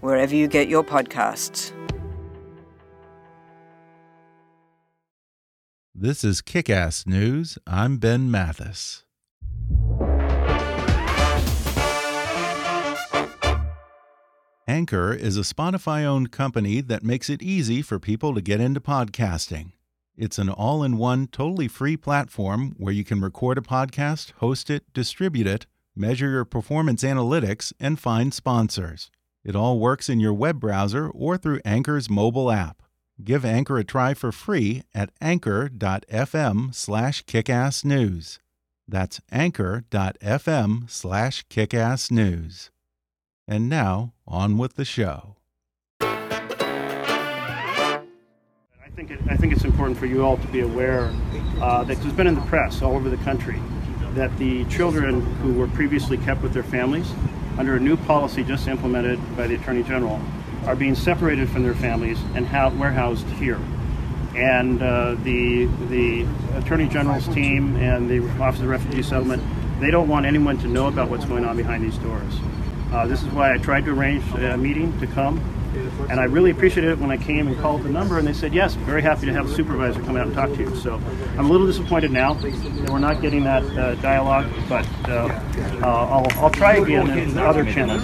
wherever you get your podcasts. This is Kick Ass News. I'm Ben Mathis. Anchor is a Spotify owned company that makes it easy for people to get into podcasting. It's an all in one, totally free platform where you can record a podcast, host it, distribute it, measure your performance analytics, and find sponsors. It all works in your web browser or through Anchor's mobile app. Give Anchor a try for free at anchor.fm slash kickassnews. That's anchor.fm slash kickassnews. And now, on with the show. I think, it, I think it's important for you all to be aware uh, that it's been in the press all over the country that the children who were previously kept with their families under a new policy just implemented by the Attorney General are being separated from their families and warehoused here. And uh, the the Attorney General's team and the Office of Refugee Settlement, they don't want anyone to know about what's going on behind these doors. Uh, this is why I tried to arrange a meeting to come, and I really appreciated it when I came and called the number, and they said yes, very happy to have a supervisor come out and talk to you. So I'm a little disappointed now that we're not getting that uh, dialogue, but uh, uh I'll, I'll try again in other channels.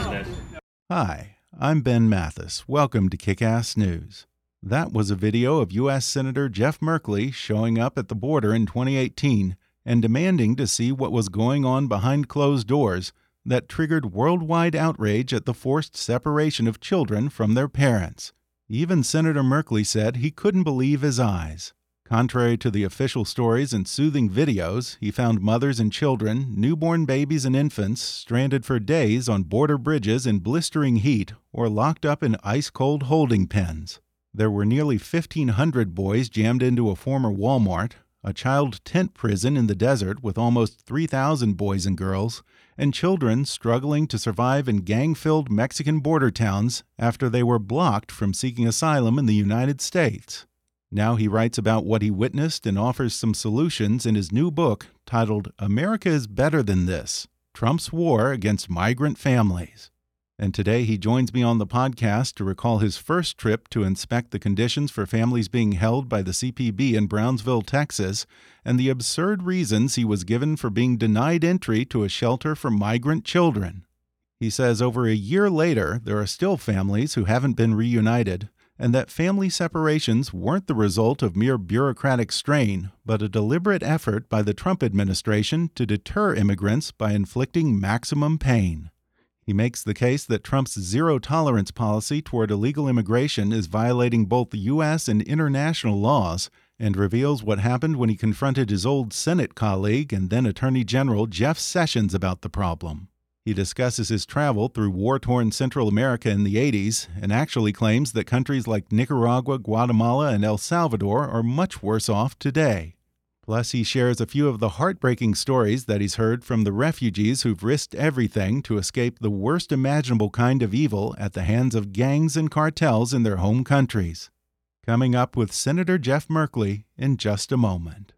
Hi, I'm Ben Mathis. Welcome to Kick Ass News. That was a video of U.S. Senator Jeff Merkley showing up at the border in 2018 and demanding to see what was going on behind closed doors that triggered worldwide outrage at the forced separation of children from their parents. Even Senator Merkley said he couldn't believe his eyes. Contrary to the official stories and soothing videos, he found mothers and children, newborn babies and infants, stranded for days on border bridges in blistering heat or locked up in ice cold holding pens. There were nearly 1,500 boys jammed into a former Walmart, a child tent prison in the desert with almost 3,000 boys and girls, and children struggling to survive in gang filled Mexican border towns after they were blocked from seeking asylum in the United States. Now he writes about what he witnessed and offers some solutions in his new book titled America is Better Than This Trump's War Against Migrant Families. And today he joins me on the podcast to recall his first trip to inspect the conditions for families being held by the CPB in Brownsville, Texas, and the absurd reasons he was given for being denied entry to a shelter for migrant children. He says over a year later, there are still families who haven't been reunited, and that family separations weren't the result of mere bureaucratic strain, but a deliberate effort by the Trump administration to deter immigrants by inflicting maximum pain. He makes the case that Trump's zero tolerance policy toward illegal immigration is violating both U.S. and international laws and reveals what happened when he confronted his old Senate colleague and then Attorney General Jeff Sessions about the problem. He discusses his travel through war torn Central America in the 80s and actually claims that countries like Nicaragua, Guatemala, and El Salvador are much worse off today. Plus, he shares a few of the heartbreaking stories that he's heard from the refugees who've risked everything to escape the worst imaginable kind of evil at the hands of gangs and cartels in their home countries. Coming up with Senator Jeff Merkley in just a moment.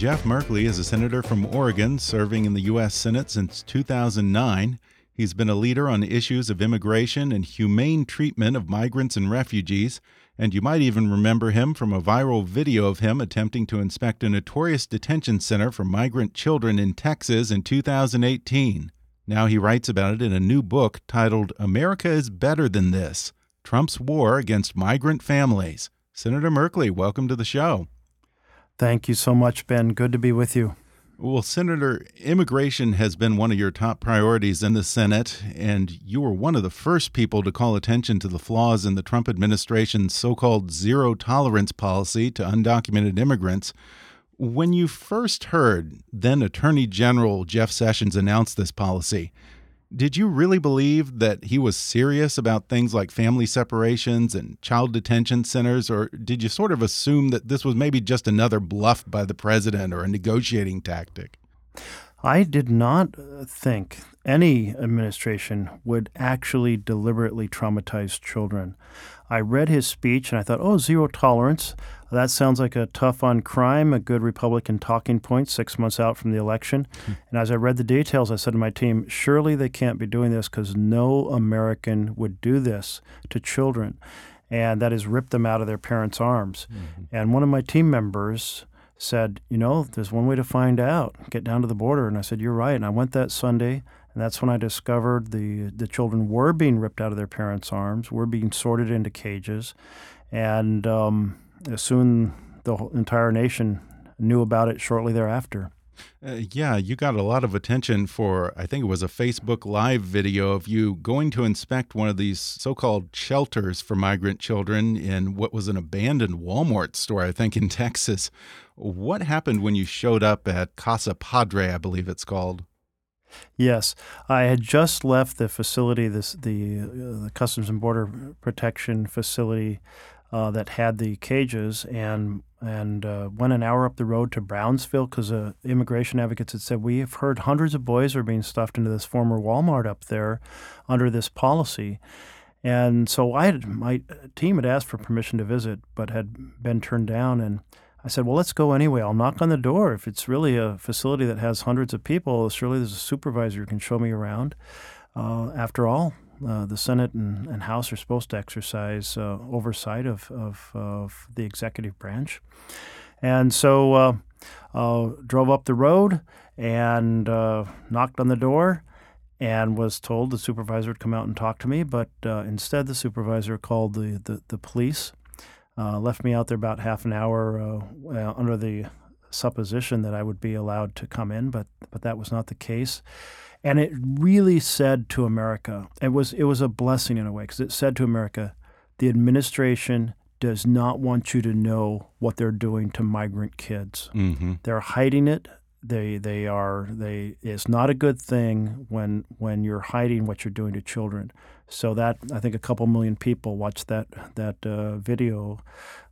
Jeff Merkley is a senator from Oregon, serving in the U.S. Senate since 2009. He's been a leader on issues of immigration and humane treatment of migrants and refugees. And you might even remember him from a viral video of him attempting to inspect a notorious detention center for migrant children in Texas in 2018. Now he writes about it in a new book titled America is Better Than This Trump's War Against Migrant Families. Senator Merkley, welcome to the show. Thank you so much, Ben. Good to be with you. Well, Senator, immigration has been one of your top priorities in the Senate, and you were one of the first people to call attention to the flaws in the Trump administration's so called zero tolerance policy to undocumented immigrants. When you first heard then Attorney General Jeff Sessions announce this policy, did you really believe that he was serious about things like family separations and child detention centers, or did you sort of assume that this was maybe just another bluff by the president or a negotiating tactic? I did not uh, think any administration would actually deliberately traumatize children. I read his speech and I thought, oh, zero tolerance. That sounds like a tough on crime, a good Republican talking point six months out from the election. Hmm. And as I read the details, I said to my team, surely they can't be doing this because no American would do this to children. And that is rip them out of their parents' arms. Mm-hmm. And one of my team members said, you know, there's one way to find out. Get down to the border. And I said, you're right. And I went that Sunday. And that's when I discovered the, the children were being ripped out of their parents' arms, were being sorted into cages. And um, soon the entire nation knew about it shortly thereafter. Uh, yeah, you got a lot of attention for, I think it was a Facebook Live video of you going to inspect one of these so called shelters for migrant children in what was an abandoned Walmart store, I think, in Texas. What happened when you showed up at Casa Padre, I believe it's called? Yes, I had just left the facility, this the uh, the Customs and Border Protection facility uh, that had the cages, and and uh, went an hour up the road to Brownsville because uh, immigration advocates had said we have heard hundreds of boys are being stuffed into this former Walmart up there under this policy. And so I had, my team had asked for permission to visit, but had been turned down. And I said, well, let's go anyway. I'll knock on the door. If it's really a facility that has hundreds of people, surely there's a supervisor who can show me around. Uh, after all, uh, the Senate and, and, House are supposed to exercise uh, oversight of, of, of, the executive branch. And so uh, uh drove up the road and uh, knocked on the door and was told the supervisor would come out and talk to me, but instead the supervisor called the, the, the police uh, left me out there about half an hour uh, under the supposition that I would be allowed to come in, but but that was not the case. And it really said to America, it was it was a blessing in a way because it said to America, the administration does not want you to know what they're doing to migrant kids. Mm-hmm. They're hiding it. They they are they. It's not a good thing when when you're hiding what you're doing to children. So that I think a couple million people watched that that uh, video,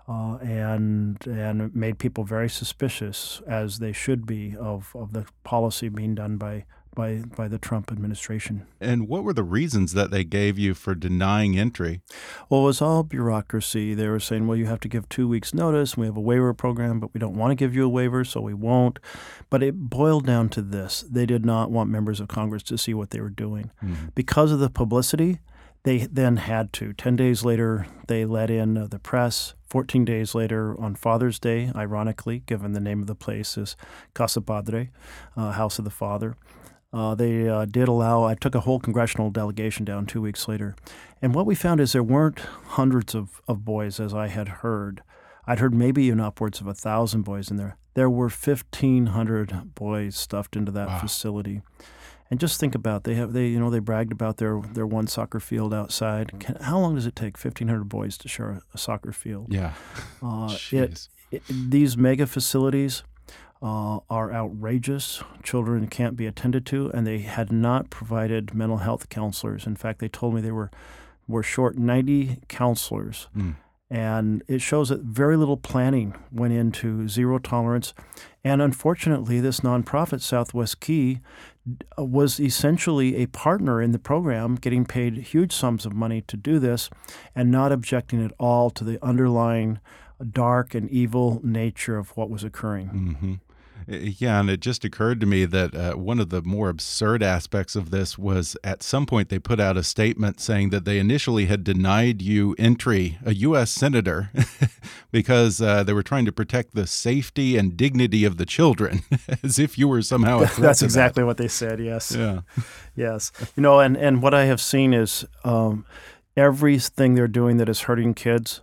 uh, and and made people very suspicious, as they should be, of, of the policy being done by by by the Trump administration. And what were the reasons that they gave you for denying entry? Well, it was all bureaucracy. They were saying, well, you have to give two weeks' notice. We have a waiver program, but we don't want to give you a waiver, so we won't. But it boiled down to this: they did not want members of Congress to see what they were doing mm-hmm. because of the publicity. They then had to. Ten days later, they let in uh, the press. 14 days later, on Father's Day, ironically, given the name of the place is Casa Padre, uh, House of the Father, uh, they uh, did allow, I took a whole congressional delegation down two weeks later. And what we found is there weren't hundreds of, of boys, as I had heard. I'd heard maybe even upwards of a thousand boys in there. There were 1,500 boys stuffed into that wow. facility. And just think about they have they you know they bragged about their their one soccer field outside. Can, how long does it take 1,500 boys to share a, soccer field? Yeah, uh, it, it, these mega facilities uh, are outrageous. Children can't be attended to, and they had not provided mental health counselors. In fact, they told me they were were short 90 counselors. Mm. And it shows that very little planning went into zero tolerance. And unfortunately, this nonprofit, Southwest Key, was essentially a partner in the program, getting paid huge sums of money to do this and not objecting at all to the underlying dark and evil nature of what was occurring. Mm-hmm. Yeah, and it just occurred to me that uh, one of the more absurd aspects of this was at some point they put out a statement saying that they initially had denied you entry, a U.S. senator, because uh, they were trying to protect the safety and dignity of the children, as if you were somehow. That's exactly that. what they said. Yes. Yeah. yes. You know, and and what I have seen is um, everything they're doing that is hurting kids.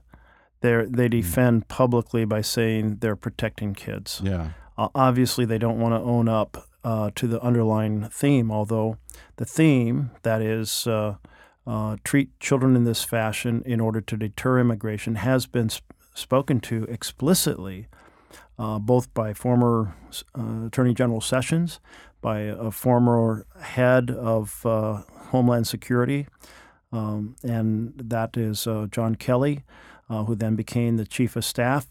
They they hmm. defend publicly by saying they're protecting kids. Yeah. Uh, obviously, they don't want to own up uh, to the underlying theme, although the theme, that is, uh, uh, treat children in this fashion in order to deter immigration, has been sp- spoken to explicitly, uh, both by former uh, Attorney General Sessions, by a former head of Homeland Security, um, and that is John Kelly, who then became the Chief of Staff.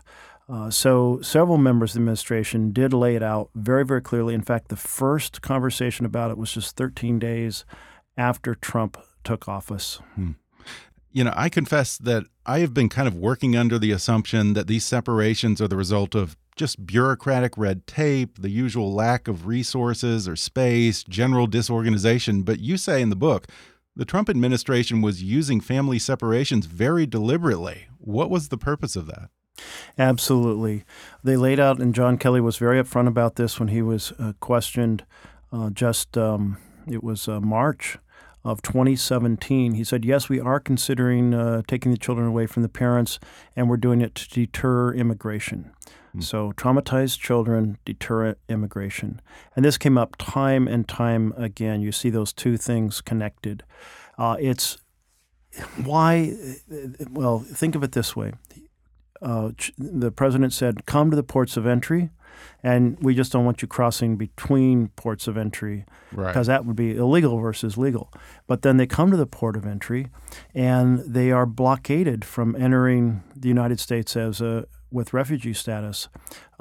Uh, so several members of the administration did lay it out very, very clearly. In fact, the first conversation about it was just 13 days after Trump took office. Hmm. You know, I confess that I have been kind of working under the assumption that these separations are the result of just bureaucratic red tape, the usual lack of resources or space, general disorganization. But you say in the book, the Trump administration was using family separations very deliberately. What was the purpose of that? Absolutely. They laid out, and John Kelly was very upfront about this when he was uh, questioned uh, just, um, it was uh, March of 2017. He said, Yes, we are considering uh, taking the children away from the parents, and we're doing it to deter immigration. Mm. So, traumatized children deter immigration. And this came up time and time again. You see those two things connected. Uh, it's why, well, think of it this way uh, the president said, "Come to the ports of entry," and we just don't want you crossing between ports of entry because right. that would be illegal versus legal. But then they come to the port of entry, and they are blockaded from entering the United States as a with refugee status.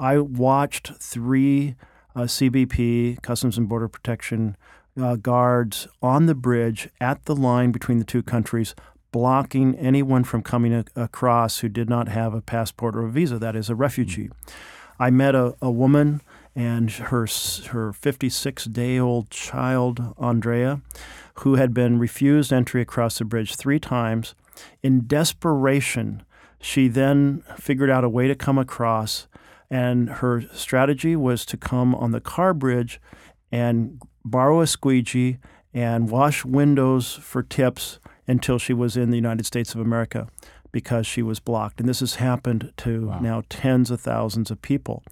I watched three uh, CBP Customs and Border Protection uh, guards on the bridge at the line between the two countries blocking anyone from coming a- across who did not have a passport or a visa, that is, a refugee. I met a, a woman and her her 56 day old child Andrea, who had been refused entry across the bridge three times. In desperation, she then figured out a way to come across, and her strategy was to come on the car bridge and borrow a squeegee and wash windows for tips until she was in the United States of America because she was blocked. And this has happened to wow. now tens of thousands of people.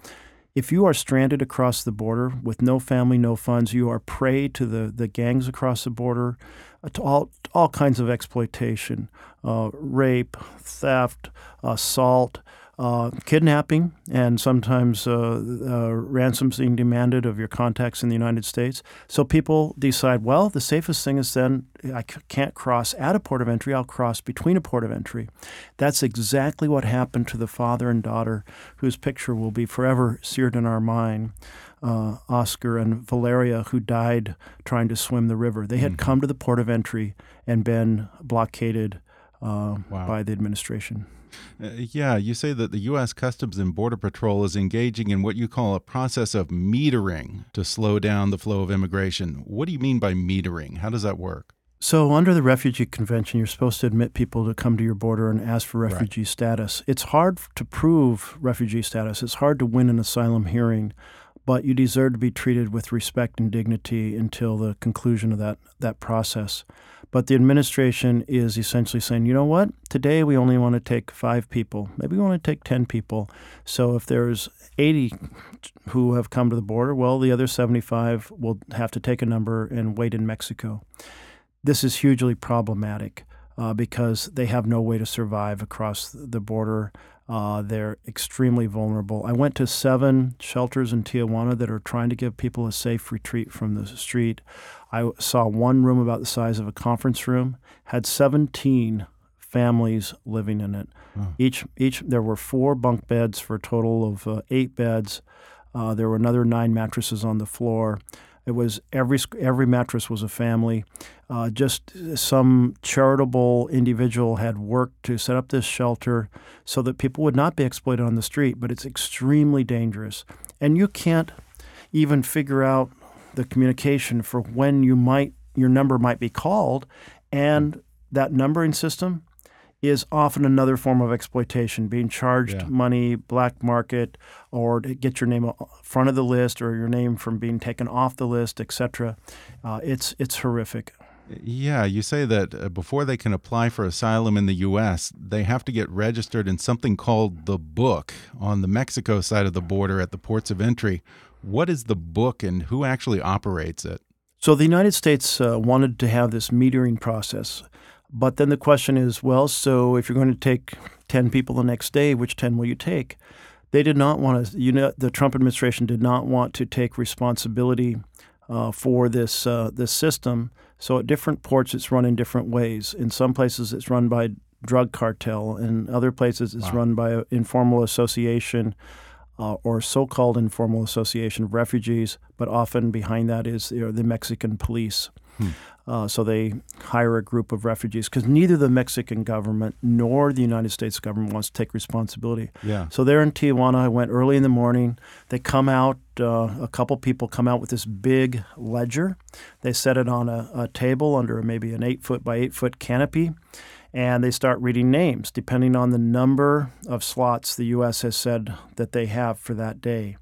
If you are stranded across the border with no family, no funds, you are prey to the, the gangs across the border, uh, to all, all kinds of exploitation, uh, rape, theft, assault, uh, kidnapping and sometimes uh, uh, ransoms being demanded of your contacts in the United States. So people decide, well, the safest thing is then I can't cross at a port of entry, I'll cross between a port of entry. That's exactly what happened to the father and daughter whose picture will be forever seared in our mind. Uh, Oscar and Valeria, who died trying to swim the river. They had mm-hmm. come to the port of entry and been blockaded uh, wow. by the administration. Uh, yeah, you say that the U.S. Customs and Border Patrol is engaging in what you call a process of metering to slow down the flow of immigration. What do you mean by metering? How does that work? So, under the Refugee Convention, you're supposed to admit people to come to your border and ask for refugee right. status. It's hard to prove refugee status, it's hard to win an asylum hearing, but you deserve to be treated with respect and dignity until the conclusion of that, that process. But the administration is essentially saying, you know what? Today we only want to take five people. Maybe we want to take 10 people. So if there's 80 who have come to the border, well, the other 75 will have to take a number and wait in Mexico. This is hugely problematic uh, because they have no way to survive across the border. Uh, they're extremely vulnerable. I went to seven shelters in Tijuana that are trying to give people a safe retreat from the street. I saw one room about the size of a conference room, had 17 families living in it. Oh. Each, each, there were four bunk beds for a total of uh, eight beds. Uh, there were another nine mattresses on the floor. It was every every mattress was a family. Uh, just some charitable individual had worked to set up this shelter so that people would not be exploited on the street. But it's extremely dangerous, and you can't even figure out the communication for when you might your number might be called, and that numbering system is often another form of exploitation, being charged Yeah. money, black market, or to get your name front of the list or your name from being taken off the list, etc. Uh, it's it's horrific. Yeah, you say that uh, before they can apply for asylum in the U.S., they have to get registered in something called the book on the Mexico side of the border at the ports of entry. What is the book and who actually operates it? So the United States uh, wanted to have this metering process. But then the question is, well, so if you're going to take 10 people the next day, which 10 will you take? They did not want to, you know, the Trump administration did not want to take responsibility uh, for this uh, this system. So at different ports, it's run in different ways. In some places, it's run by drug cartel. In other places, it's Wow. run by an informal association uh, or so-called informal association of refugees. But often behind that is you know, the Mexican police. Uh, so they hire a group of refugees because neither the Mexican government nor the United States government wants to take responsibility. Yeah. So they're in Tijuana. I went early in the morning. They come out. Uh, a couple people come out with this big ledger. They set it on a, a table under maybe an eight foot by eight foot canopy, and they start reading names depending on the number of slots the U.S. has said that they have for that day.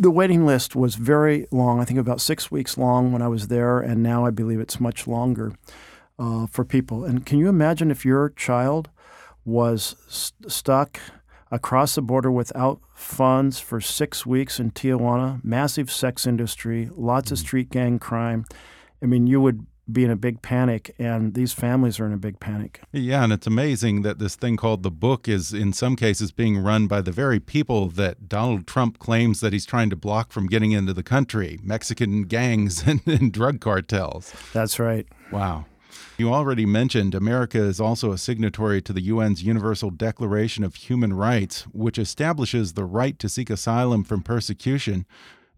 The waiting list was very long. I think about six weeks long when I was there, and now I believe it's much longer uh, for people. And can you imagine if your child was st- stuck across the border without funds for six weeks in Tijuana, massive sex industry, lots of street gang crime? I mean, you would be in a big panic, and these families are in a big panic. Yeah, and it's amazing that this thing called the book is in some cases being run by the very people that Donald Trump claims that he's trying to block from getting into the country Mexican gangs and, and drug cartels. That's right. Wow. You already mentioned America is also a signatory to the UN's Universal Declaration of Human Rights, which establishes the right to seek asylum from persecution.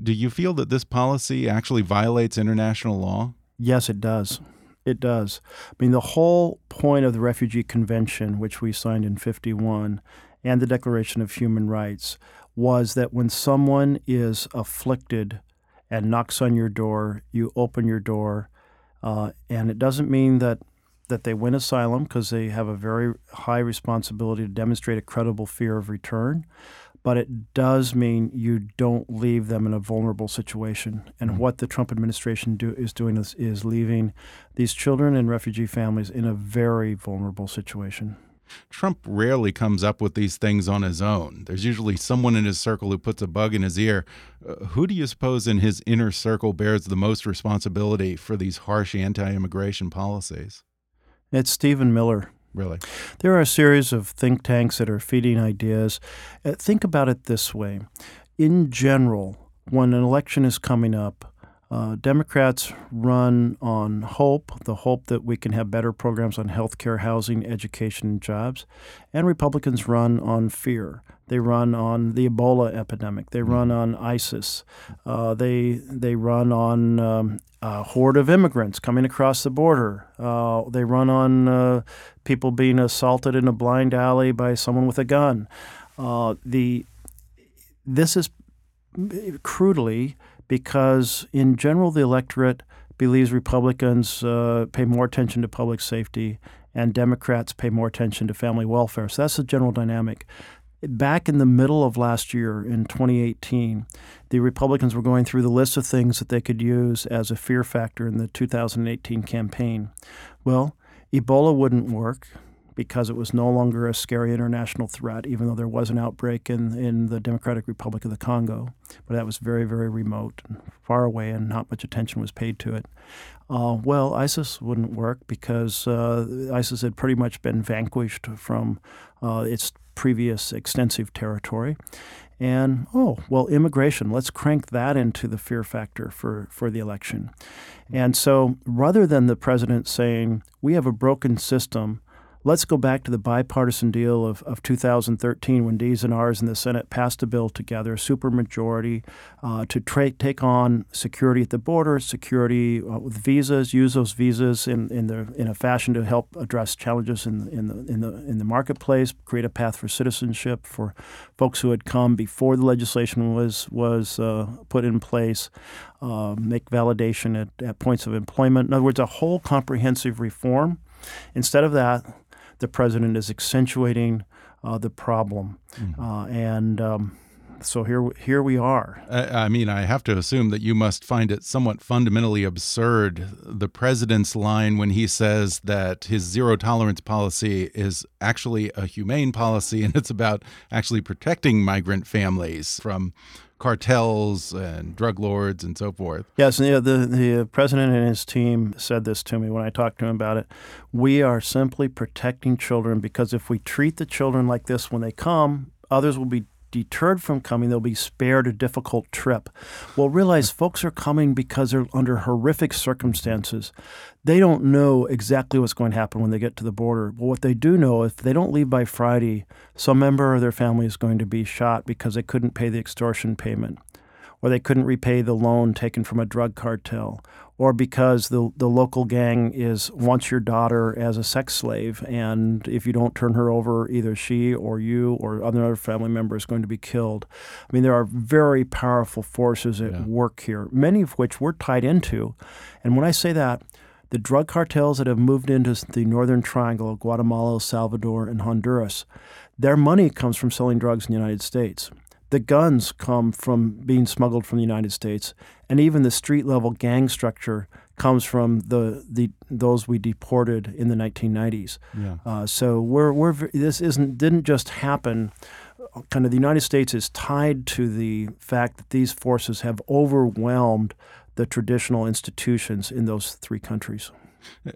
Do you feel that this policy actually violates international law? Yes, it does. It does. I mean, the whole point of the Refugee Convention, which we signed in 51, and the Declaration of Human Rights was that when someone is afflicted and knocks on your door, you open your door. Uh, and it doesn't mean that, that they win asylum because they have a very high responsibility to demonstrate a credible fear of return but it does mean you don't leave them in a vulnerable situation. And what the Trump administration do, is doing is, is leaving these children and refugee families in a very vulnerable situation. Trump rarely comes up with these things on his own. There's usually someone in his circle who puts a bug in his ear. Uh, who do you suppose in his inner circle bears the most responsibility for these harsh anti immigration policies? It's Stephen Miller. Really? There are a series of think tanks that are feeding ideas. Uh, think about it this way in general, when an election is coming up, uh, Democrats run on hope, the hope that we can have better programs on health care, housing, education, and jobs. And Republicans run on fear. They run on the Ebola epidemic. They run on ISIS. Uh, they they run on um, a horde of immigrants coming across the border. Uh, they run on uh, people being assaulted in a blind alley by someone with a gun. Uh, the this is crudely because, in general, the electorate believes Republicans uh, pay more attention to public safety and Democrats pay more attention to family welfare. So that's the general dynamic. Back in the middle of last year, in 2018, the Republicans were going through the list of things that they could use as a fear factor in the 2018 campaign. Well, Ebola wouldn't work because it was no longer a scary international threat, even though there was an outbreak in, in the Democratic Republic of the Congo. But that was very, very remote and far away, and not much attention was paid to it. Uh, well, ISIS wouldn't work because uh, ISIS had pretty much been vanquished from uh, its previous extensive territory. And oh, well, immigration, let's crank that into the fear factor for, for the election. And so rather than the president saying, we have a broken system, Let's go back to the bipartisan deal of, of 2013 when D's and R's in the Senate passed a bill together, a supermajority, uh, to tra- take on security at the border, security uh, with visas, use those visas in, in, the, in a fashion to help address challenges in, in, the, in, the, in the marketplace, create a path for citizenship for folks who had come before the legislation was, was uh, put in place, uh, make validation at, at points of employment. In other words, a whole comprehensive reform. Instead of that, the president is accentuating uh, the problem. Mm-hmm. Uh, and um, so here, here we are. I mean, I have to assume that you must find it somewhat fundamentally absurd the president's line when he says that his zero tolerance policy is actually a humane policy and it's about actually protecting migrant families from cartels and drug lords and so forth. Yes, know, the the president and his team said this to me when I talked to him about it. We are simply protecting children because if we treat the children like this when they come, others will be deterred from coming, they'll be spared a difficult trip. Well, realize folks are coming because they're under horrific circumstances. They don't know exactly what's going to happen when they get to the border. But what they do know, if they don't leave by Friday, some member of their family is going to be shot because they couldn't pay the extortion payment or they couldn't repay the loan taken from a drug cartel, or because the, the local gang is wants your daughter as a sex slave, and if you don't turn her over, either she or you or another family member is going to be killed. I mean, there are very powerful forces at yeah. work here, many of which we're tied into. And when I say that, the drug cartels that have moved into the northern triangle of Guatemala, El Salvador, and Honduras, their money comes from selling drugs in the United States. The guns come from being smuggled from the United States, and even the street level gang structure comes from the, the those we deported in the 1990s. Yeah. Uh, so we're, we're this isn't didn't just happen. Kind of the United States is tied to the fact that these forces have overwhelmed the traditional institutions in those three countries.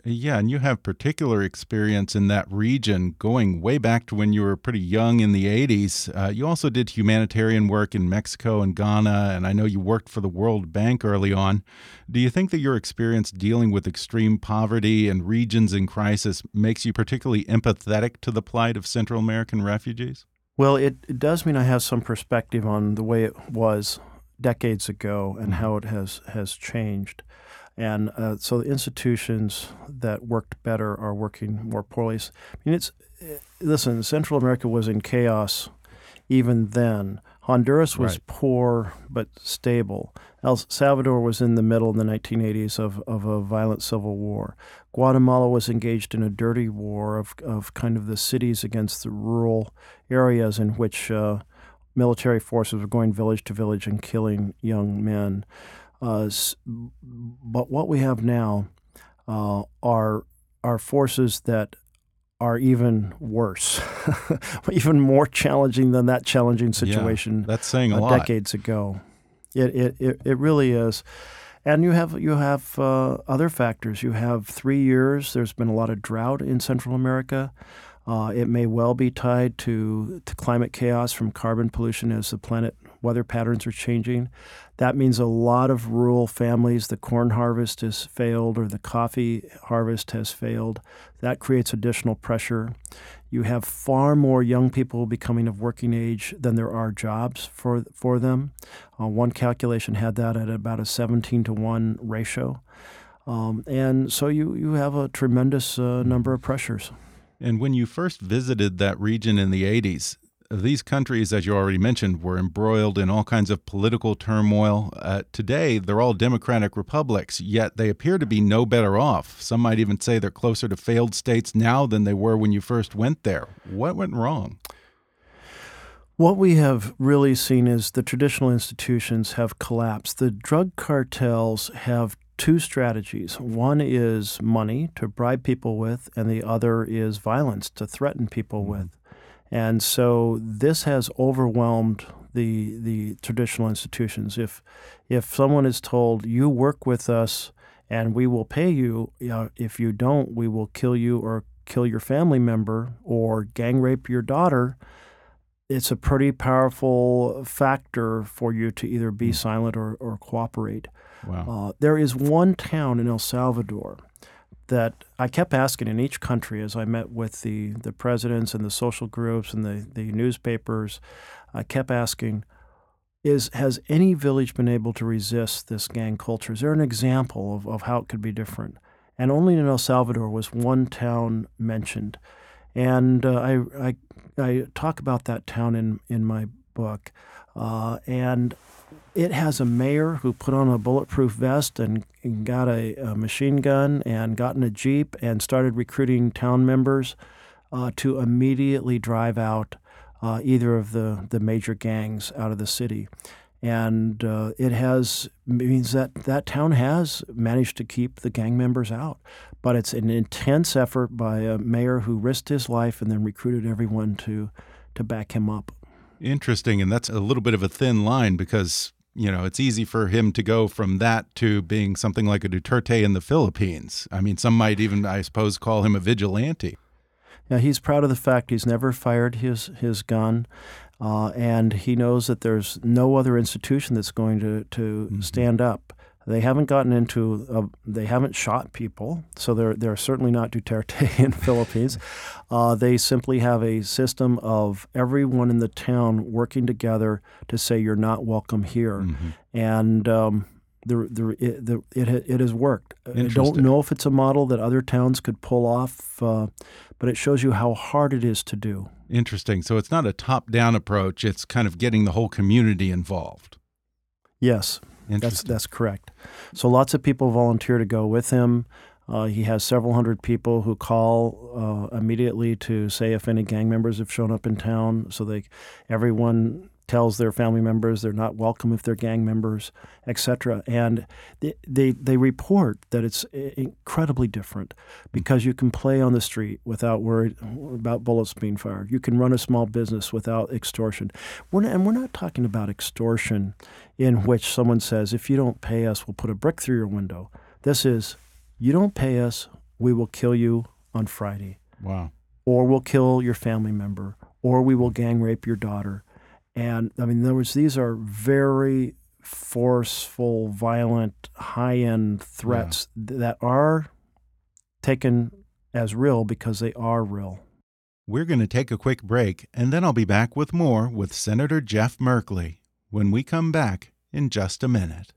Yeah, and you have particular experience in that region going way back to when you were pretty young in the 80s. Uh, you also did humanitarian work in Mexico and Ghana, and I know you worked for the World Bank early on. Do you think that your experience dealing with extreme poverty and regions in crisis makes you particularly empathetic to the plight of Central American refugees? Well, it, it does mean I have some perspective on the way it was decades ago and mm-hmm. how it has has changed. And uh, so the institutions that worked better are working more poorly. I mean, it's eh, listen. Central America was in chaos even then. Honduras was right. poor but stable. El Salvador was in the middle in the 1980s of, of a violent civil war. Guatemala was engaged in a dirty war of, of kind of the cities against the rural areas in which uh, military forces were going village to village and killing young men. Uh, but what we have now uh, are are forces that are even worse, even more challenging than that challenging situation. Yeah, that's saying a lot. Decades ago, it, it it it really is. And you have you have uh, other factors. You have three years. There's been a lot of drought in Central America. Uh, it may well be tied to, to climate chaos from carbon pollution as the planet weather patterns are changing. That means a lot of rural families, the corn harvest has failed or the coffee harvest has failed. That creates additional pressure. You have far more young people becoming of working age than there are jobs for, for them. Uh, one calculation had that at about a 17 to 1 ratio. Um, and so you, you have a tremendous uh, number of pressures. And when you first visited that region in the 80s, these countries, as you already mentioned, were embroiled in all kinds of political turmoil. Uh, today, they're all democratic republics, yet they appear to be no better off. Some might even say they're closer to failed states now than they were when you first went there. What went wrong? What we have really seen is the traditional institutions have collapsed. The drug cartels have two strategies. One is money to bribe people with, and the other is violence to threaten people mm-hmm. with. And so this has overwhelmed the the traditional institutions. If if someone is told you work with us and we will pay you, if you don't, we will kill you or kill your family member or gang rape your daughter. It's a pretty powerful factor for you to either be mm. silent or, or cooperate. Wow. Uh, there is one town in El Salvador that I kept asking in each country as I met with the, the presidents and the social groups and the, the newspapers, I kept asking, is has any village been able to resist this gang culture? Is there an example of, of how it could be different? And only in El Salvador was one town mentioned. And uh, I, I, I talk about that town in, in my book. Uh, and it has a mayor who put on a bulletproof vest and, got a, a, machine gun and got in a jeep and started recruiting town members uh, to immediately drive out uh, either of the, the major gangs out of the city. And uh, it has means that that town has managed to keep the gang members out, but it's an intense effort by a mayor who risked his life and then recruited everyone to to back him up. Interesting, and that's a little bit of a thin line because you know, it's easy for him to go from that to being something like a Duterte in the Philippines. I mean, some might even, I suppose, call him a vigilante. Now, he's proud of the fact he's never fired his his gun, uh, and he knows that there's no other institution that's going to to mm -hmm. stand up they haven't gotten into, uh, they haven't shot people, so they're, they're certainly not Duterte in the Philippines. Uh, they simply have a system of everyone in the town working together to say you're not welcome here. Mm-hmm. And um, the, the, it, the, it, it has worked. I don't know if it's a model that other towns could pull off, uh, but it shows you how hard it is to do. Interesting. So it's not a top down approach, it's kind of getting the whole community involved. Yes. That's that's correct. So lots of people volunteer to go with him. Uh, he has several hundred people who call uh, immediately to say if any gang members have shown up in town. So they, everyone tells their family members they're not welcome if they're gang members, etc. And they, they, they report that it's incredibly different because you can play on the street without worry about bullets being fired. You can run a small business without extortion. We're not, and we're not talking about extortion in which someone says, if you don't pay us, we'll put a brick through your window. This is, you don't pay us, we will kill you on Friday. Wow. Or we'll kill your family member, or we will gang rape your daughter and I mean, in other words, these are very forceful, violent, high end threats yeah. that are taken as real because they are real. We're going to take a quick break, and then I'll be back with more with Senator Jeff Merkley when we come back in just a minute.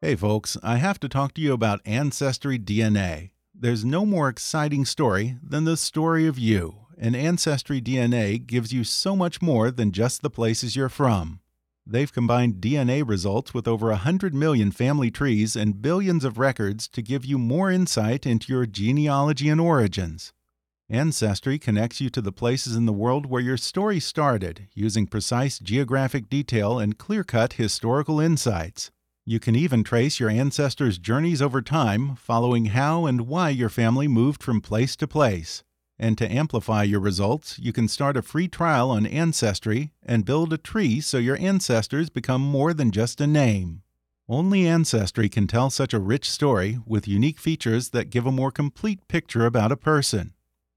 Hey, folks, I have to talk to you about Ancestry DNA there's no more exciting story than the story of you, and Ancestry DNA gives you so much more than just the places you're from. They've combined DNA results with over 100 million family trees and billions of records to give you more insight into your genealogy and origins. Ancestry connects you to the places in the world where your story started using precise geographic detail and clear cut historical insights. You can even trace your ancestors' journeys over time, following how and why your family moved from place to place. And to amplify your results, you can start a free trial on Ancestry and build a tree so your ancestors become more than just a name. Only Ancestry can tell such a rich story with unique features that give a more complete picture about a person.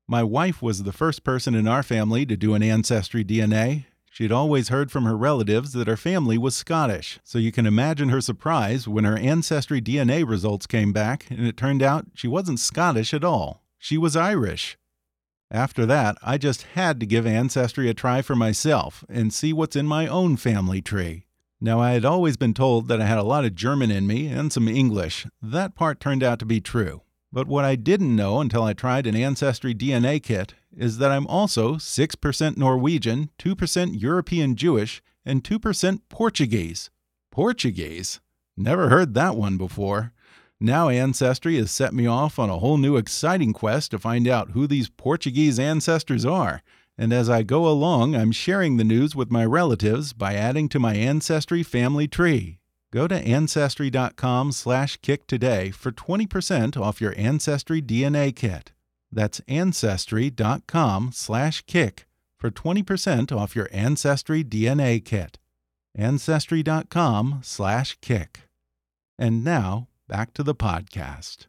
My wife was the first person in our family to do an Ancestry DNA, She'd always heard from her relatives that her family was Scottish, so you can imagine her surprise when her ancestry DNA results came back and it turned out she wasn't Scottish at all. She was Irish. After that, I just had to give Ancestry a try for myself and see what's in my own family tree. Now, I had always been told that I had a lot of German in me and some English. That part turned out to be true. But what I didn't know until I tried an Ancestry DNA kit is that I'm also 6% Norwegian, 2% European Jewish, and 2% Portuguese. Portuguese? Never heard that one before. Now Ancestry has set me off on a whole new exciting quest to find out who these Portuguese ancestors are. And as I go along, I'm sharing the news with my relatives by adding to my Ancestry family tree. Go to ancestry.com slash kick today for 20% off your Ancestry DNA kit. That's ancestry.com slash kick for 20% off your Ancestry DNA kit. Ancestry.com slash kick. And now, back to the podcast.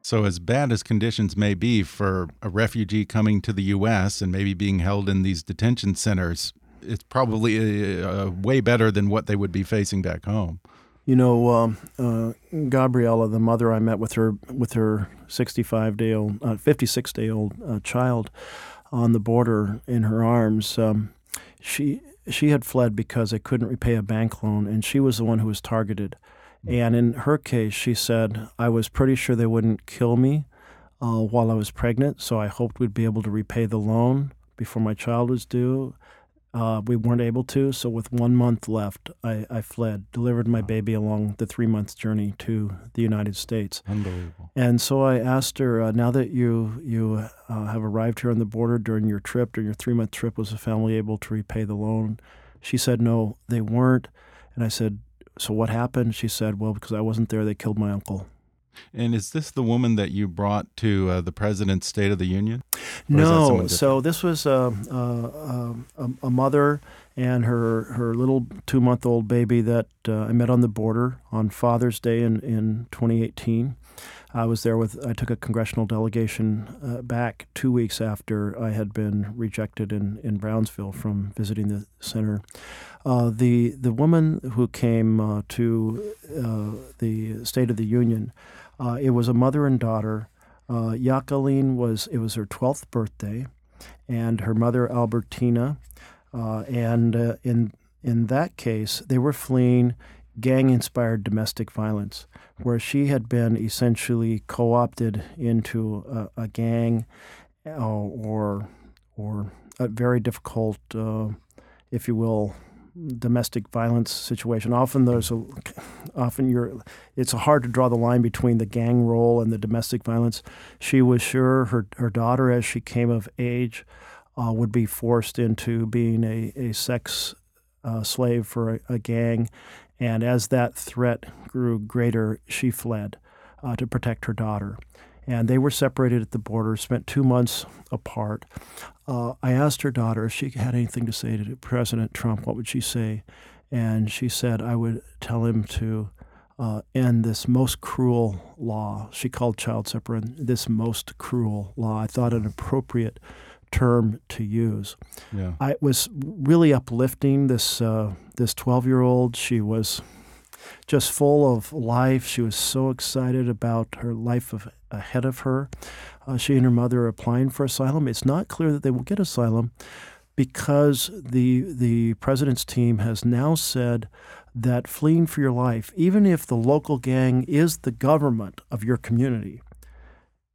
So, as bad as conditions may be for a refugee coming to the U.S. and maybe being held in these detention centers, it's probably uh, way better than what they would be facing back home. You know, um, uh, Gabriella, the mother I met with her with her 65 day old, uh, 56 day old uh, child on the border in her arms. Um, she she had fled because they couldn't repay a bank loan, and she was the one who was targeted. And in her case, she said, "I was pretty sure they wouldn't kill me uh, while I was pregnant, so I hoped we'd be able to repay the loan before my child was due." Uh, we weren't able to, so with one month left, I, I fled, delivered my baby along the three month journey to the United States. Unbelievable. And so I asked her, uh, now that you you uh, have arrived here on the border during your trip, during your three month trip, was the family able to repay the loan? She said, no, they weren't. And I said, so what happened? She said, well, because I wasn't there, they killed my uncle. And is this the woman that you brought to uh, the president's State of the Union? no. So this was uh, uh, a, a, mother and her her little two month old baby that uh, I met on the border on Father's Day in, in 2018. I was there with. I took a congressional delegation uh, back two weeks after I had been rejected in, in Brownsville from visiting the center. Uh, the the woman who came uh, to uh, the State of the Union, uh, it was a mother and daughter. Uh, Jacqueline was it was her twelfth birthday, and her mother Albertina, and in in that case they were fleeing gang-inspired domestic violence where she had been essentially co-opted into a, a gang uh, or or a very difficult, uh, if you will, domestic violence situation. Often there's a, often you're, it's hard to draw the line between the gang role and the domestic violence. She was sure her her daughter, as she came of age, uh, would be forced into being a a sex uh, slave for a, a gang, and as that threat grew greater, she fled uh, to protect her daughter. And they were separated at the border, spent two months apart. Uh, I asked her daughter if she had anything to say to President Trump, what would she say? And she said, I would tell him to uh, end this most cruel law. She called child separation this most cruel law. I thought an appropriate term to use. Yeah. I was really uplifting this uh, this 12 year old. She was just full of life. She was so excited about her life of, ahead of her. Uh, she and her mother are applying for asylum. It's not clear that they will get asylum because the the president's team has now said that fleeing for your life, even if the local gang is the government of your community,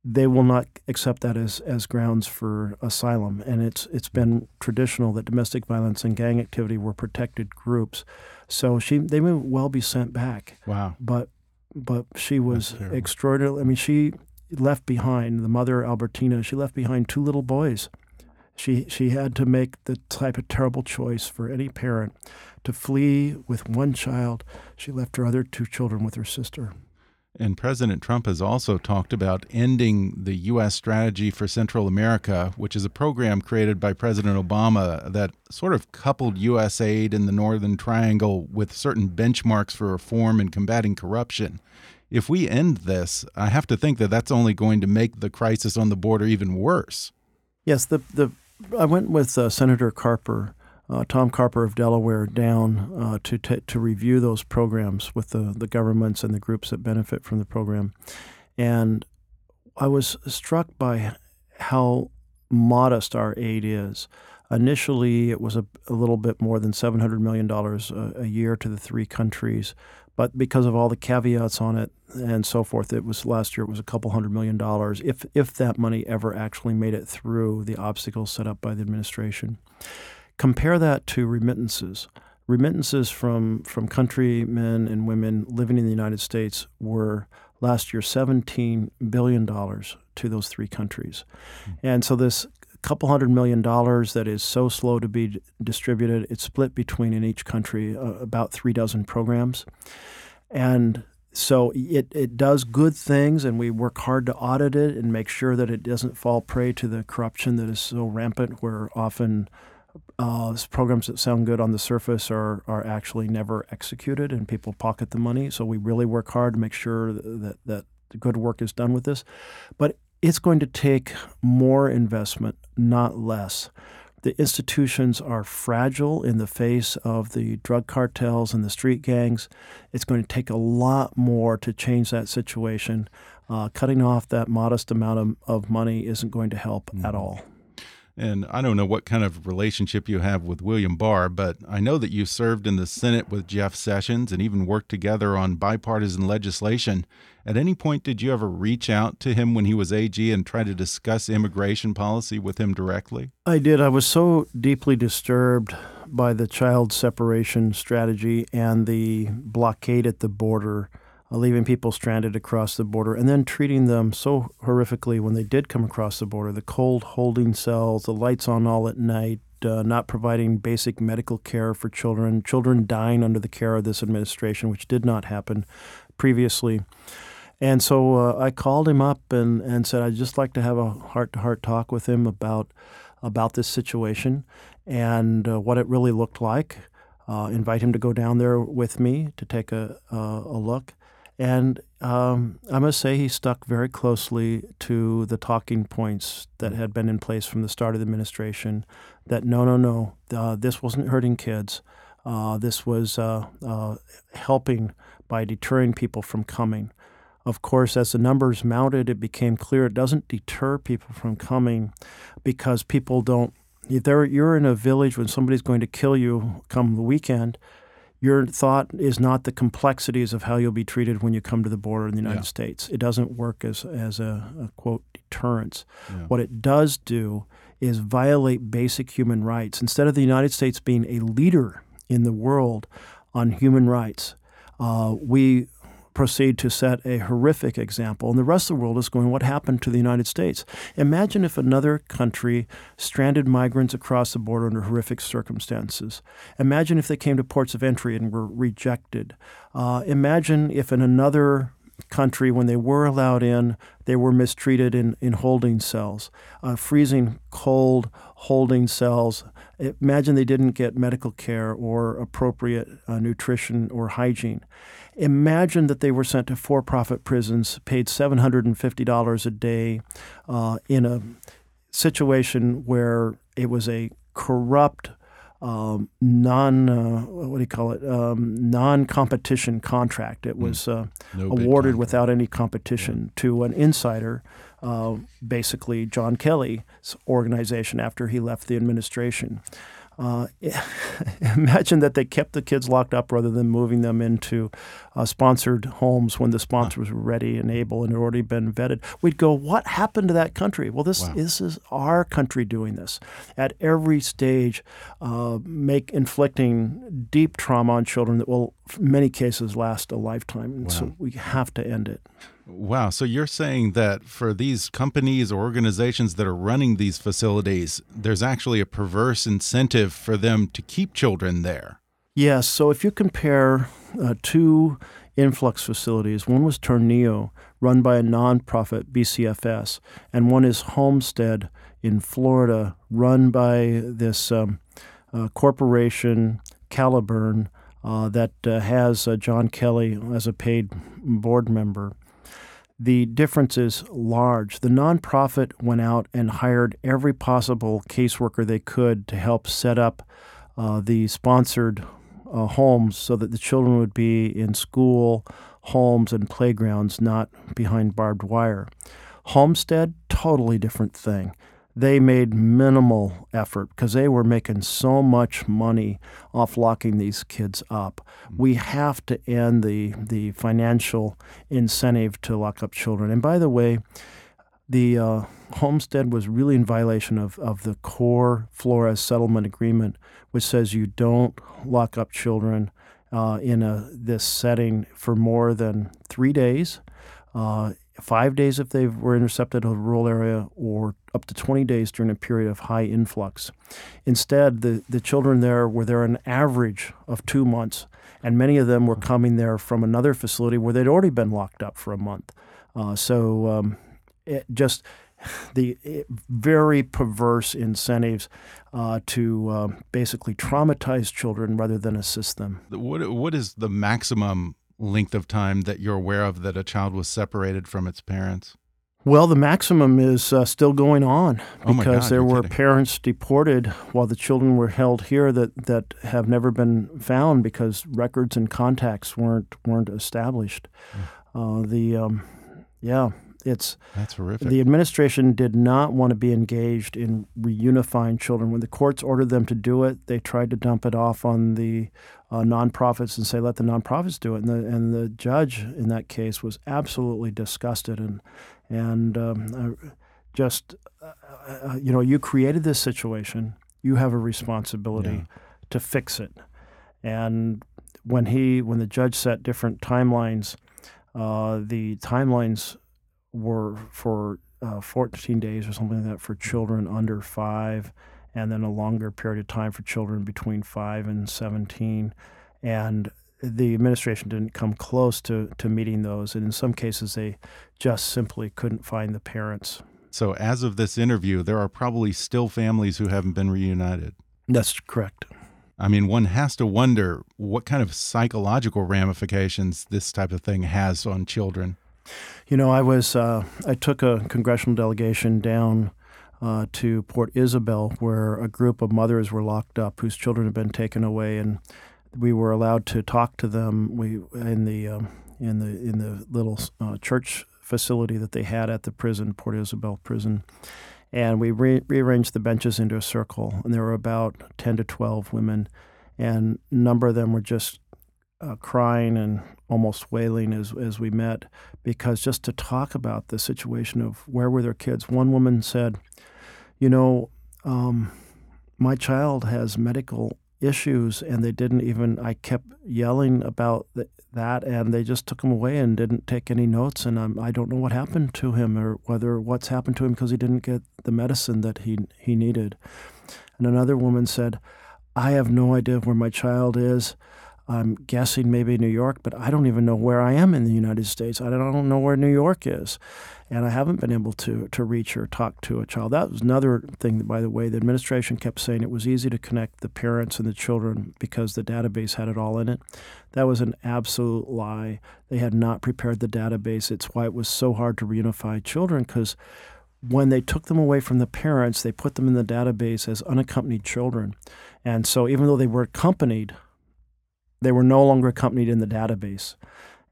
they will not accept that as, as grounds for asylum. And it's it's been traditional that domestic violence and gang activity were protected groups. So she they may well be sent back. Wow. But but she was extraordinary. I mean, she left behind the mother Albertina. She left behind two little boys. She she had to make the type of terrible choice for any parent to flee with one child. She left her other two children with her sister. And President Trump has also talked about ending the U.S. strategy for Central America, which is a program created by President Obama that sort of coupled U.S. aid in the Northern Triangle with certain benchmarks for reform and combating corruption. If we end this, I have to think that that's only going to make the crisis on the border even worse. Yes, the the I went with uh, Senator Carper uh, Tom Carper of Delaware down uh, to to review those programs with the the governments and the groups that benefit from the program, and I was struck by how modest our aid is. Initially, it was a, a little bit more than seven hundred million dollars a, year to the three countries, but because of all the caveats on it and so forth, it was last year it was a couple hundred million dollars. If if that money ever actually made it through the obstacles set up by the administration. Compare that to remittances. Remittances from, from countrymen and women living in the United States were last year $17 billion to those three countries. Mm. And so this couple hundred million dollars that is so slow to be distributed, it's split between in each country uh, about three dozen programs. And so it, it does good things, and we work hard to audit it and make sure that it doesn't fall prey to the corruption that is so rampant, where often uh, programs that sound good on the surface are, are actually never executed and people pocket the money. So we really work hard to make sure that, that good work is done with this. But it's going to take more investment, not less. The institutions are fragile in the face of the drug cartels and the street gangs. It's going to take a lot more to change that situation. Uh, cutting off that modest amount of, of money isn't going to help mm. at all. And I don't know what kind of relationship you have with William Barr, but I know that you served in the Senate with Jeff Sessions and even worked together on bipartisan legislation. At any point, did you ever reach out to him when he was AG and try to discuss immigration policy with him directly? I did. I was so deeply disturbed by the child separation strategy and the blockade at the border leaving people stranded across the border, and then treating them so horrifically when they did come across the border the cold holding cells, the lights on all at night, uh, not providing basic medical care for children, children dying under the care of this administration, which did not happen previously. And so uh, I called him up and, and said I'd just like to have a heart to heart talk with him about about this situation and uh, what it really looked like. Uh, invite him to go down there with me to take a, a look. And um, I must say, he stuck very closely to the talking points that had been in place from the start of the administration that no, no, no, uh, this wasn't hurting kids. Uh, this was uh, uh helping by deterring people from coming. Of course, as the numbers mounted, it became clear it doesn't deter people from coming because people don't. If you're in a village when somebody's going to kill you come the weekend, your thought is not the complexities of how you'll be treated when you come to the border in the United yeah. States. It doesn't work as, as a, a quote deterrence. Yeah. What it does do is violate basic human rights. Instead of the United States being a leader in the world on human rights, uh, we proceed to set a horrific example. And the rest of the world is going, what happened to the United States? Imagine if another country stranded migrants across the border under horrific circumstances. Imagine if they came to ports of entry and were rejected. Uh, imagine if in another country, when they were allowed in, they were mistreated in, in holding cells, uh, freezing cold holding cells. Imagine they didn't get medical care or appropriate uh, nutrition or hygiene. Imagine that they were sent to for profit prisons, paid $750 a day uh, in a situation where it was a corrupt, um, non uh, what do you call it um, non competition contract. It hmm. was uh, no awarded without any competition yeah. to an insider, uh, basically John Kelly's organization after he left the administration. Uh, imagine that they kept the kids locked up rather than moving them into uh, sponsored homes when the sponsors were ready and able and had already been vetted. We'd go, what happened to that country? Well, this, wow. this is our country doing this at every stage, uh, make inflicting deep trauma on children that will, in many cases, last a lifetime. Wow. So we have to end it. Wow. So you're saying that for these companies or organizations that are running these facilities, there's actually a perverse incentive for them to keep children there. Yes. So if you compare uh, two influx facilities, one was Tornillo, run by a nonprofit, BCFS, and one is Homestead in Florida, run by this um, uh, corporation, Caliburn, uh, that uh, has uh, John Kelly as a paid board member the difference is large. The nonprofit went out and hired every possible caseworker they could to help set up uh, the sponsored uh, homes so that the children would be in school, homes, and playgrounds, not behind barbed wire. Homestead, totally different thing they made minimal effort because they were making so much money off locking these kids up. We have to end the the financial incentive to lock up children. And by the way, the uh, homestead was really in violation of, of the core Flores settlement agreement, which says you don't lock up children uh, in a this setting for more than three days. Uh, five days if they were intercepted in a rural area, or up to 20 days during a period of high influx. Instead, the, the children there were there an average of two months, and many of them were coming there from another facility where they'd already been locked up for a month. Uh, so um, it just the it, very perverse incentives uh, to uh, basically traumatize children rather than assist them. What what is the maximum length of time that you're aware of that a child was separated from its parents? Well, the maximum is uh, still going on Oh because God, there were kidding. parents deported while the children were held here that, that have never been found because records and contacts weren't weren't established. Hmm. Uh, the um, yeah, it's That's horrific. the administration did not want to be engaged in reunifying children. When the courts ordered them to do it, they tried to dump it off on the uh, nonprofits and say, "Let the nonprofits do it." And the and the judge in that case was absolutely disgusted and and um, uh, just uh, uh, you know, you created this situation. You have a responsibility Yeah. to fix it. And when he when the judge set different timelines, uh, the timelines were for uh, 14 days or something like that for children under five, and then a longer period of time for children between five and 17. And the administration didn't come close to, to meeting those. And in some cases, they just simply couldn't find the parents. so, as of this interview, there are probably still families who haven't been reunited. That's correct. I mean, one has to wonder what kind of psychological ramifications this type of thing has on children. You know, I was uh, I took a congressional delegation down uh, to Port Isabel, where a group of mothers were locked up whose children had been taken away, and we were allowed to talk to them. We in the um, in the in the little uh, church facility that they had at the prison, Port Isabel prison, and we re- rearranged the benches into a circle, and there were about ten to twelve women, and a number of them were just uh, crying and almost wailing as as we met because just to talk about the situation of where were their kids. One woman said, "You know, um, my child has medical issues, and they didn't even. I kept yelling about th- that, and they just took him away and didn't take any notes. And I'm, I don't know what happened to him, or whether what's happened to him because he didn't get the medicine that he he needed." And another woman said, "I have no idea where my child is." I'm guessing maybe New York, but I don't even know where I am in the United States. I don't know where New York is. And I haven't been able to, to reach or talk to a child. That was another thing, by the way. The administration kept saying it was easy to connect the parents and the children because the database had it all in it. That was an absolute lie. They had not prepared the database. It's why it was so hard to reunify children because when they took them away from the parents, they put them in the database as unaccompanied children. And so even though they were accompanied, they were no longer accompanied in the database.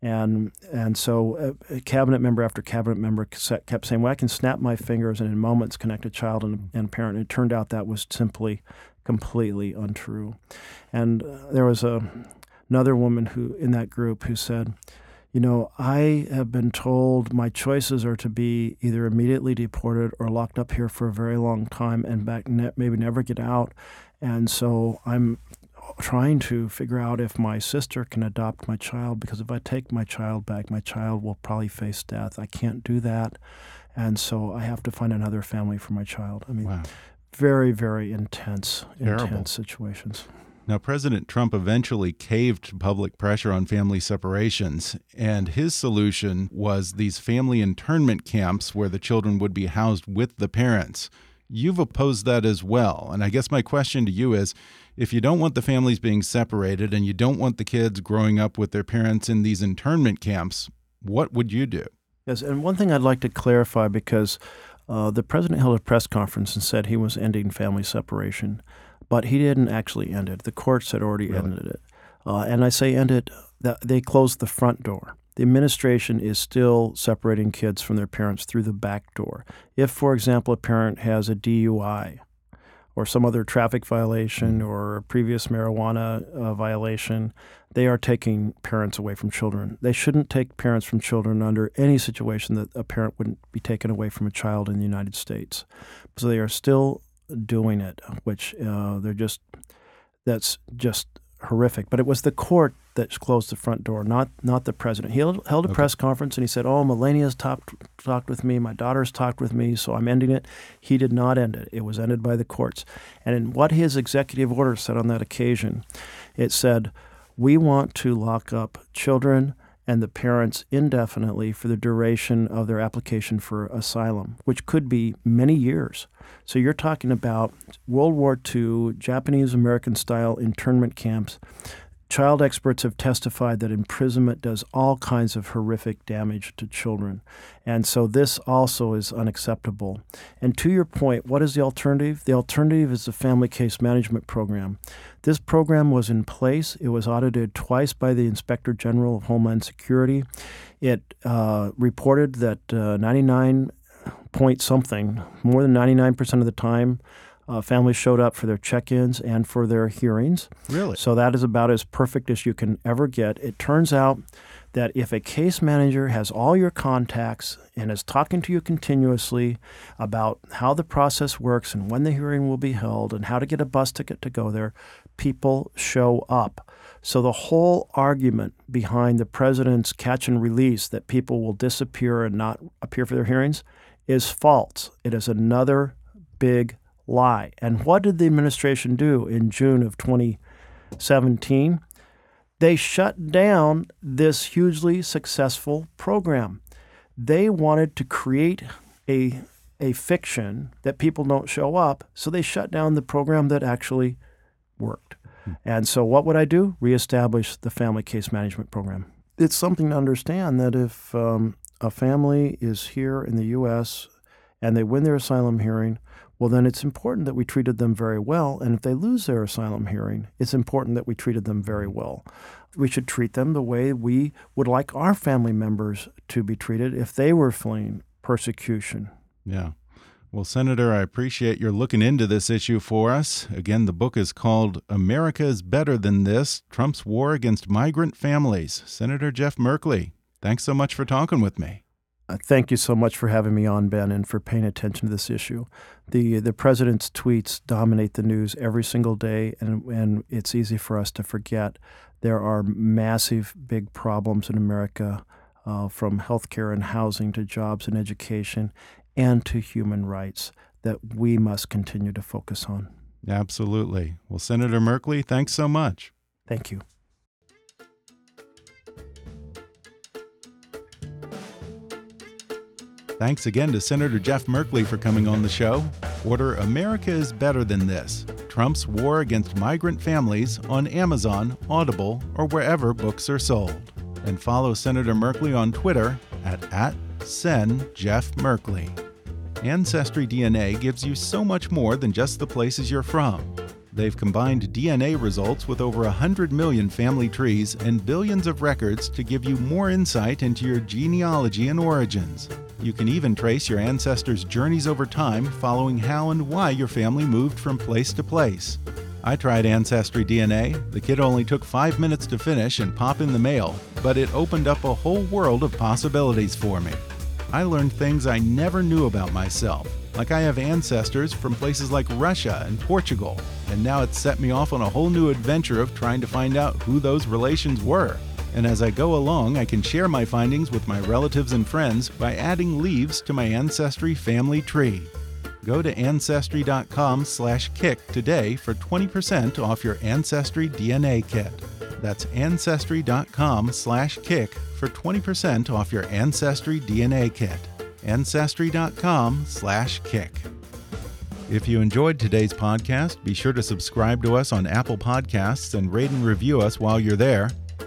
And and so a cabinet member after cabinet member kept kept saying, "Well, I can snap my fingers and in moments connect a child and, and parent." And it turned out that was simply completely untrue. And uh, there was a another woman who in that group who said, "You know, I have been told my choices are to be either immediately deported or locked up here for a very long time and back ne- maybe never get out." And so I'm trying to figure out if my sister can adopt my child because if I take my child back, my child will probably face death. I can't do that. And so I have to find another family for my child. I mean, Wow. very, very intense, Terrible. intense situations. Now, President Trump eventually caved to public pressure on family separations, and his solution was these family internment camps where the children would be housed with the parents. You've opposed that as well. And I guess my question to you is if you don't want the families being separated and you don't want the kids growing up with their parents in these internment camps, what would you do? Yes, and one thing I'd like to clarify because uh, the president held a press conference and said he was ending family separation, but he didn't actually end it. The courts had already Really? ended it. Uh, and I say end it, they closed the front door. The administration is still separating kids from their parents through the back door. If, for example, a parent has a DUI or some other traffic violation or a previous marijuana uh, violation, they are taking parents away from children. They shouldn't take parents from children under any situation that a parent wouldn't be taken away from a child in the United States. So they are still doing it, which uh, they're just that's just horrific. But it was the court that closed the front door, not not the president. He held, held a Okay. press conference and he said, "Oh, Melania's talked talked with me, my daughter's talked with me, so I'm ending it." He did not end it. It was ended by the courts. And in what his executive order said on that occasion, it said, "We want to lock up children." And the parents indefinitely for the duration of their application for asylum, which could be many years. So you're talking about World War II, Japanese American style internment camps. Child experts have testified that imprisonment does all kinds of horrific damage to children. And so this also is unacceptable. And to your point, what is the alternative? The alternative is the Family Case Management Program. This program was in place. It was audited twice by the Inspector General of Homeland Security. It uh, reported that uh, 99 point something, more than 99% of the time, uh, families showed up for their check ins and for their hearings. Really? So that is about as perfect as you can ever get. It turns out that if a case manager has all your contacts and is talking to you continuously about how the process works and when the hearing will be held and how to get a bus ticket to go there, people show up. So the whole argument behind the president's catch and release that people will disappear and not appear for their hearings is false. It is another big lie. And what did the administration do in June of 2017? They shut down this hugely successful program. They wanted to create a, a fiction that people don't show up, so they shut down the program that actually worked. Hmm. And so, what would I do? Reestablish the family case management program. It's something to understand that if um, a family is here in the U.S. and they win their asylum hearing, well, then it's important that we treated them very well. And if they lose their asylum hearing, it's important that we treated them very well. We should treat them the way we would like our family members to be treated if they were fleeing persecution. Yeah. Well, Senator, I appreciate your looking into this issue for us. Again, the book is called America is Better Than This Trump's War Against Migrant Families. Senator Jeff Merkley, thanks so much for talking with me. Uh, thank you so much for having me on, Ben, and for paying attention to this issue. The the president's tweets dominate the news every single day, and and it's easy for us to forget there are massive, big problems in America, uh, from healthcare and housing to jobs and education, and to human rights that we must continue to focus on. Absolutely. Well, Senator Merkley, thanks so much. Thank you. Thanks again to Senator Jeff Merkley for coming on the show. Order America is Better Than This Trump's War Against Migrant Families on Amazon, Audible, or wherever books are sold. And follow Senator Merkley on Twitter at, at SenJeffMerkley. Ancestry DNA gives you so much more than just the places you're from. They've combined DNA results with over 100 million family trees and billions of records to give you more insight into your genealogy and origins. You can even trace your ancestors' journeys over time, following how and why your family moved from place to place. I tried Ancestry DNA. The kit only took five minutes to finish and pop in the mail, but it opened up a whole world of possibilities for me. I learned things I never knew about myself like I have ancestors from places like Russia and Portugal, and now it's set me off on a whole new adventure of trying to find out who those relations were. And as I go along, I can share my findings with my relatives and friends by adding leaves to my Ancestry family tree. Go to ancestry.com/kick today for 20% off your Ancestry DNA kit. That's ancestry.com/kick for 20% off your Ancestry DNA kit ancestry.com/kick. If you enjoyed today's podcast, be sure to subscribe to us on Apple Podcasts and rate and review us while you're there.